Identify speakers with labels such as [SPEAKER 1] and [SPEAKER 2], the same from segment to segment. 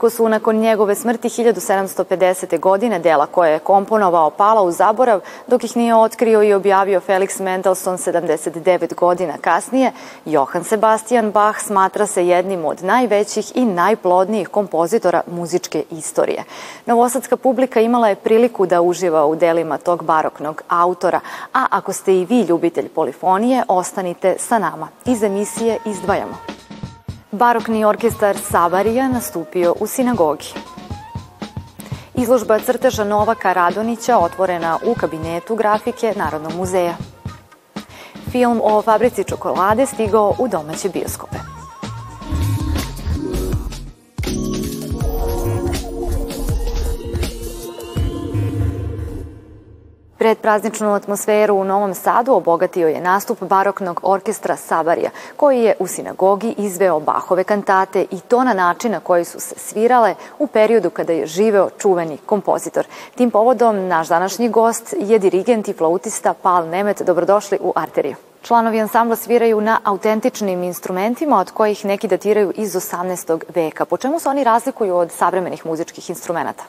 [SPEAKER 1] Iako su nakon njegove smrti 1750. godine dela koje je komponovao pala u zaborav, dok ih nije otkrio i objavio Felix Mendelssohn 79 godina kasnije, Johann Sebastian Bach smatra se jednim od najvećih i najplodnijih kompozitora muzičke istorije. Novosadska publika imala je priliku da uživa u delima tog baroknog autora, a ako ste i vi ljubitelj polifonije, ostanite sa nama. Iz emisije izdvajamo. Barokni orkestar Sabarija nastupio u sinagogi. Izložba crteža Novaka Radonića otvorena u kabinetu grafike Narodnog muzeja. Film o fabrici čokolade stigao u domaće bioskope. Predprazničnu atmosferu u Novom Sadu obogatio je nastup baroknog orkestra Sabarija, koji je u sinagogi izveo Bahove kantate i to na način na koji su se svirale u periodu kada je živeo čuveni kompozitor. Tim povodom naš današnji gost je dirigent i flautista Pal Nemet. Dobrodošli u Arteriju. Članovi ansambla sviraju na autentičnim instrumentima, od kojih neki datiraju iz 18. veka. Po čemu se oni razlikuju od savremenih muzičkih instrumenta?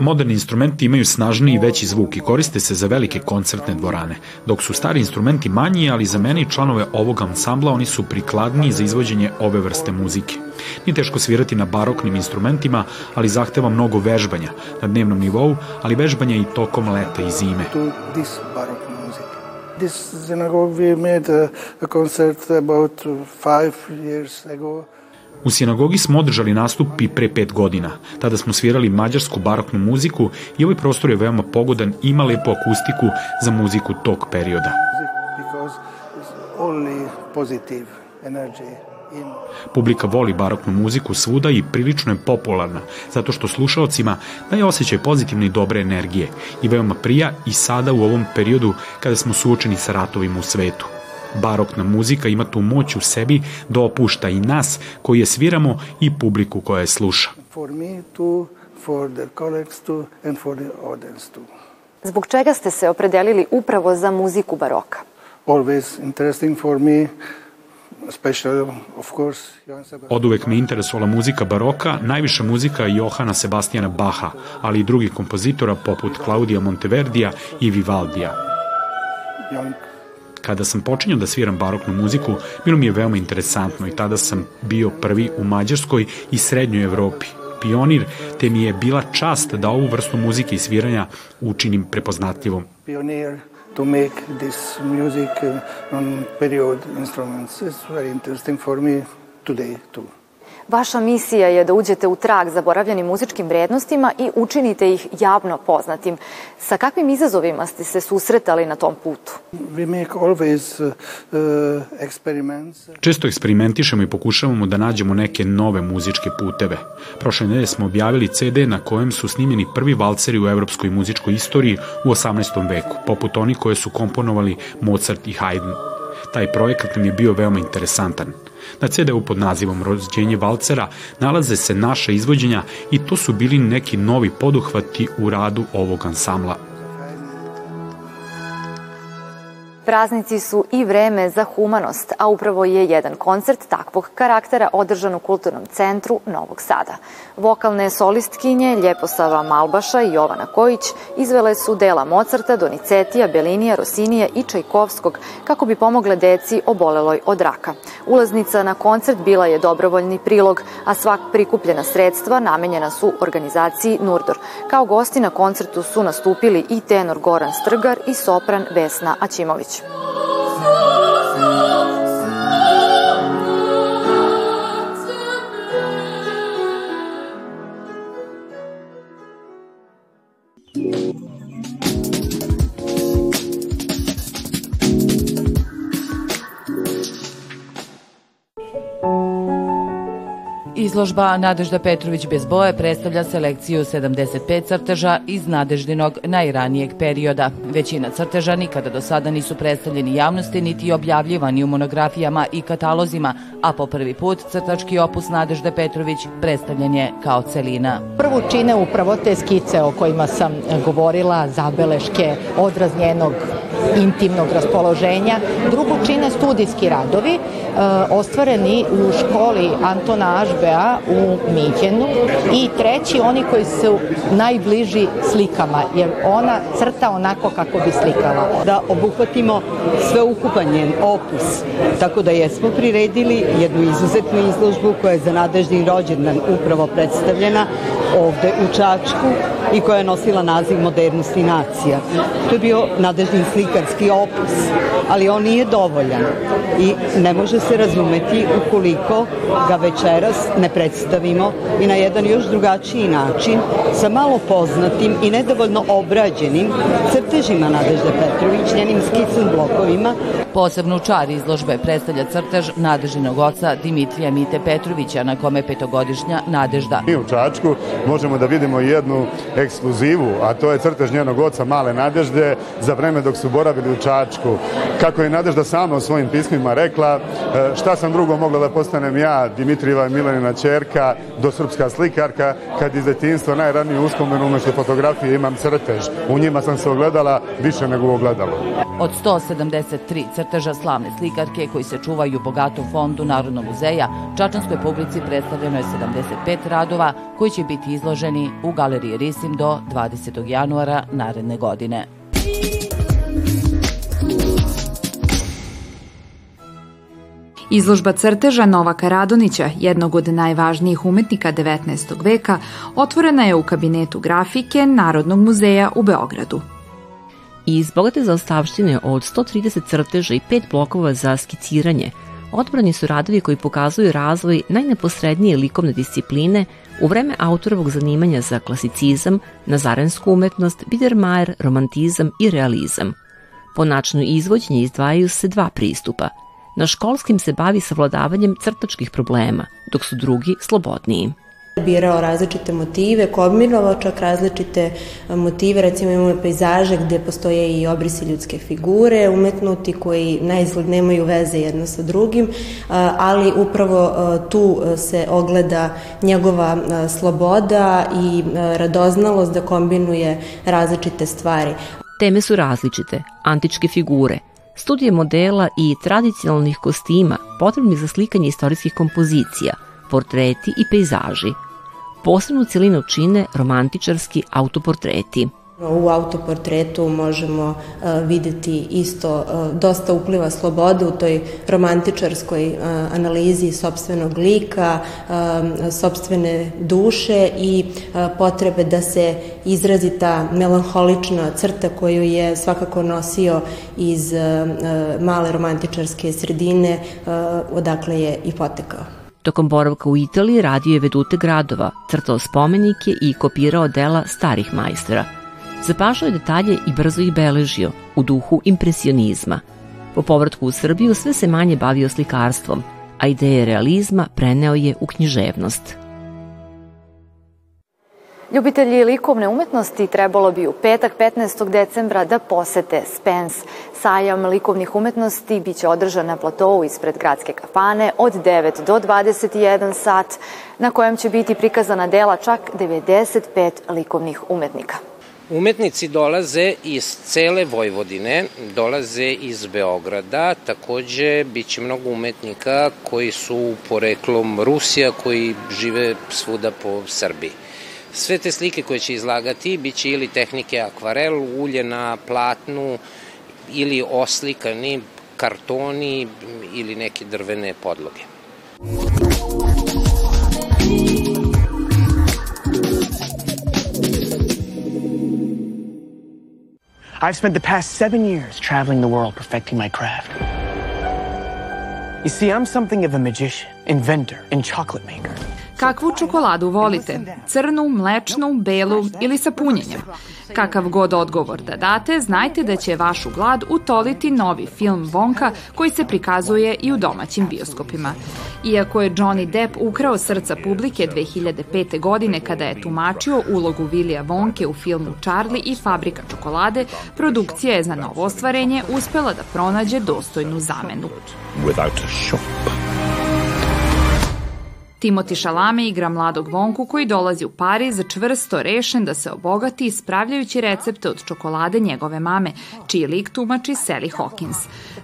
[SPEAKER 2] Moderni instrumenti imaju snažniji i veći zvuk i koriste se za velike koncertne dvorane, dok su stari instrumenti manji, ali za mene i članove ovog ansambla oni su prikladniji za izvođenje ove vrste muzike. Nije teško svirati na baroknim instrumentima, ali zahteva mnogo vežbanja na dnevnom nivou, ali vežbanja i tokom leta i zime.
[SPEAKER 3] This synagogue we made a, a concert about five years ago.
[SPEAKER 2] U sinagogi smo održali nastup i pre pet godina. Tada smo svirali mađarsku baroknu muziku i ovaj prostor je veoma pogodan ima lepu akustiku za muziku tog perioda.
[SPEAKER 3] Because it's only positive energy.
[SPEAKER 2] Publika voli baroknu muziku svuda i prilično je popularna, zato što slušalcima daje osjećaj pozitivne i dobre energije i veoma prija i sada u ovom periodu kada smo suočeni sa ratovima u svetu. Barokna muzika ima tu moć u sebi da opušta i nas koji je sviramo i publiku koja je sluša.
[SPEAKER 3] For me too, for the colleagues too, and for the audience too.
[SPEAKER 1] Zbog čega ste se opredelili upravo za muziku baroka?
[SPEAKER 3] Always interesting for me
[SPEAKER 2] Od uvek me interesovala muzika baroka, najviše muzika Johana Sebastijana Baha, ali i drugih kompozitora poput Claudia Monteverdija i Vivaldija. Kada sam počinjao da sviram baroknu muziku, bilo mi je veoma interesantno i tada sam bio prvi u Mađarskoj i Srednjoj Evropi pionir, te mi je bila čast da ovu vrstu muzike i sviranja učinim prepoznatljivom.
[SPEAKER 3] Pionir to make this music uh, on period instruments. It's very interesting for me today too.
[SPEAKER 1] Vaša misija je da uđete u trag zaboravljenim muzičkim vrednostima i učinite ih javno poznatim. Sa kakvim izazovima ste se susretali na tom putu?
[SPEAKER 3] We make always uh, uh experiments.
[SPEAKER 2] Često eksperimentišemo i pokušavamo da nađemo neke nove muzičke puteve. Prošle nedelje smo objavili CD na kojem su snimljeni prvi valceri u evropskoj muzičkoj istoriji u 18. veku, poput oni koje su komponovali Mozart i Haydn. Taj projekat nam je bio veoma interesantan. Na CD-u pod nazivom Rođenje valcera nalaze se naše izvođenja i to su bili neki novi poduhvati u radu ovog ansambla.
[SPEAKER 1] Praznici su i vreme za humanost, a upravo je jedan koncert takvog karaktera održan u Kulturnom centru Novog Sada. Vokalne solistkinje Ljeposava Malbaša i Jovana Kojić izvele su dela Mozarta, Donizetija, Belinija, Rosinija i Čajkovskog kako bi pomogle deci oboleloj od raka. Ulaznica na koncert bila je dobrovoljni prilog, a svak prikupljena sredstva namenjena su organizaciji Nurdor. Kao gosti na koncertu su nastupili i tenor Goran Strgar i sopran Vesna Aćimović.
[SPEAKER 4] Izložba Nadežda Petrović bez boje predstavlja selekciju 75 crteža iz Nadeždinog najranijeg perioda. Većina crteža nikada do sada nisu predstavljeni javnosti niti objavljivani u monografijama i katalozima, a po prvi put crtački opus Nadežde Petrović predstavljen je kao celina.
[SPEAKER 5] Prvu čine upravo te skice o kojima sam govorila, zabeleške, odraz njenog intimnog raspoloženja. Drugu čine studijski radovi, ostvareni u školi Antona Ažbea u Miđenu i treći oni koji su najbliži slikama, jer ona crta onako kako bi slikala.
[SPEAKER 6] Da obuhvatimo sveukupan njen opus, tako da jesmo priredili jednu izuzetnu izložbu koja je za nadežni rođendan upravo predstavljena ovde u Čačku i koja je nosila naziv Modernosti nacija. To je bio nadežni slikarski opus, ali on nije dovoljan i ne može se razumeti ukoliko ga večeras ne predstavimo i na jedan još drugačiji način sa malo poznatim i nedovoljno obrađenim crtežima Nadežde Petrović, njenim skicnim blokovima.
[SPEAKER 4] Posebnu čar izložbe predstavlja crtež Nadežinog oca Dimitrija Mite Petrovića na kome petogodišnja Nadežda.
[SPEAKER 7] Mi u Čačku možemo da vidimo jednu ekskluzivu, a to je crtež njenog oca Male Nadežde za vreme dok su boravili u Čačku. Kako je Nadežda sama u svojim pismima rekla, e, šta sam drugo mogla da postanem ja, Dimitrijeva Milanina čerka, do srpska slikarka, kad iz detinstva najraniju uspomenu umešto fotografije imam crtež. U njima sam se ogledala više nego u.
[SPEAKER 4] Od 173 crteža slavne slikarke koji se čuvaju u bogatom fondu Narodnog muzeja, Čačanskoj publici predstavljeno je 75 radova koji će biti izloženi u Galeriji Risim do 20. januara naredne godine.
[SPEAKER 8] Izložba crteža Novaka Radonića, jednog od najvažnijih umetnika 19. veka, otvorena je u kabinetu grafike Narodnog muzeja u Beogradu.
[SPEAKER 9] Iz bogate zaostavštine od 130 crteža i pet blokova za skiciranje, odbrani su radovi koji pokazuju razvoj najneposrednije likovne discipline u vreme autorovog zanimanja za klasicizam, nazarensku umetnost, Biedermeier, romantizam i realizam. Po načinu izvođenja izdvajaju se dva pristupa – Na školskim se bavi savladavanjem crtačkih problema, dok su drugi slobodniji
[SPEAKER 10] birao različite motive, kombinovao čak različite motive, recimo imamo pejzaže gde postoje i obrisi ljudske figure, umetnuti koji na izgled nemaju veze jedno sa drugim, ali upravo tu se ogleda njegova sloboda i radoznalost da kombinuje različite stvari.
[SPEAKER 9] Teme su različite, antičke figure – studije modela i tradicionalnih kostima potrebni za slikanje istorijskih kompozicija, portreti i pejzaži. Posebnu celinu čine romantičarski autoportreti –
[SPEAKER 10] U autoportretu možemo e, videti isto e, dosta upliva slobode u toj romantičarskoj e, analizi sobstvenog lika, sobstvene duše i potrebe da se izrazi ta melanholična crta koju je svakako nosio iz male romantičarske sredine odakle je i potekao.
[SPEAKER 9] Tokom boravka u Italiji radio je vedute gradova, crtao spomenike i kopirao dela starih majstora – Zapažao je detalje i brzo ih beležio, u duhu impresionizma. Po povratku u Srbiju sve se manje bavio slikarstvom, a ideje realizma preneo je u književnost.
[SPEAKER 1] Ljubitelji likovne umetnosti trebalo bi u petak 15. decembra da posete Spence. Sajam likovnih umetnosti biće održan na platovu ispred gradske kafane od 9 do 21 sat, na kojem će biti prikazana dela čak 95 likovnih umetnika.
[SPEAKER 11] Umetnici dolaze iz cele Vojvodine, dolaze iz Beograda, takođe biće mnogo umetnika koji su poreklom Rusija, koji žive svuda po Srbiji. Sve te slike koje će izlagati biće ili tehnike akvarel, ulje na platnu ili oslikani kartoni ili neke drvene podloge.
[SPEAKER 12] I've spent the past seven years traveling the world perfecting my craft. You see, I'm something of a magician, inventor, and chocolate maker.
[SPEAKER 8] Kakvu čokoladu volite? Crnu, mlečnu, belu ili sa punjenjem? Kakav god odgovor da date, znajte da će vašu glad utoliti novi film Vonka koji se prikazuje i u domaćim bioskopima. Iako je Johnny Depp ukrao srca publike 2005. godine kada je tumačio ulogu Vilija Vonke u filmu Charlie i Fabrika čokolade, produkcija je za novo ostvarenje uspela da pronađe dostojnu zamenu. Without a shop. Timoti Šalame igra mladog Vonku koji dolazi u Pariz čvrsto rešen da se obogati ispravljajući recepte od čokolade njegove mame, čiji lik tumači Sally Hawkins.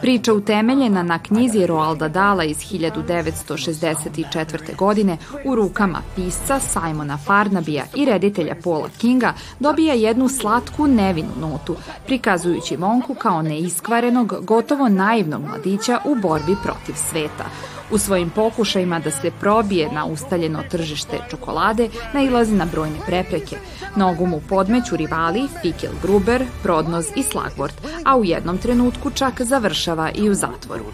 [SPEAKER 8] Priča utemeljena na knjizi Roalda Dala iz 1964. godine u rukama pisca Simona Farnabija i reditelja Paula Kinga dobija jednu slatku nevinu notu, prikazujući Vonku kao neiskvarenog, gotovo naivnog mladića u borbi protiv sveta. U svojim pokušajima da se probije na ustaljeno tržište čokolade nailazi na brojne prepreke. Nogu mu podmeću rivali Fikil Gruber, Prodnoz i Slagvort, a u jednom trenutku čak završava i u zatvoru.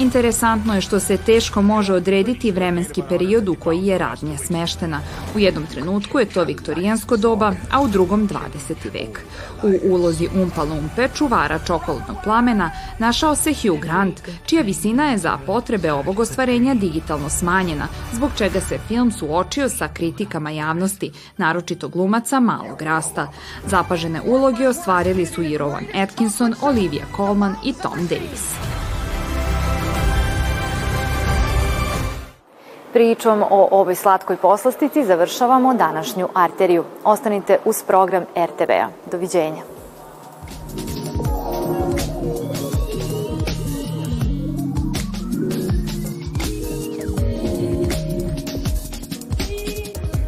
[SPEAKER 8] Interesantno je što se teško može odrediti vremenski period u koji je radnja smeštena. U jednom trenutku je to viktorijansko doba, a u drugom 20. vek. U ulozi Umpa Lumpe, čuvara čokoladnog plamena, našao se Hugh Grant, čija visina je za potrebe ovog ostvarenja digitalno smanjena, zbog čega se film suočio sa kritikama javnosti, naročito glumaca malog rasta. Zapažene uloge ostvarili su i Rowan Atkinson, Olivia Colman i Tom Davis.
[SPEAKER 1] Pričom o ovoj slatkoj poslastici završavamo današnju arteriju. Ostanite uz program RTV-a. Doviđenja.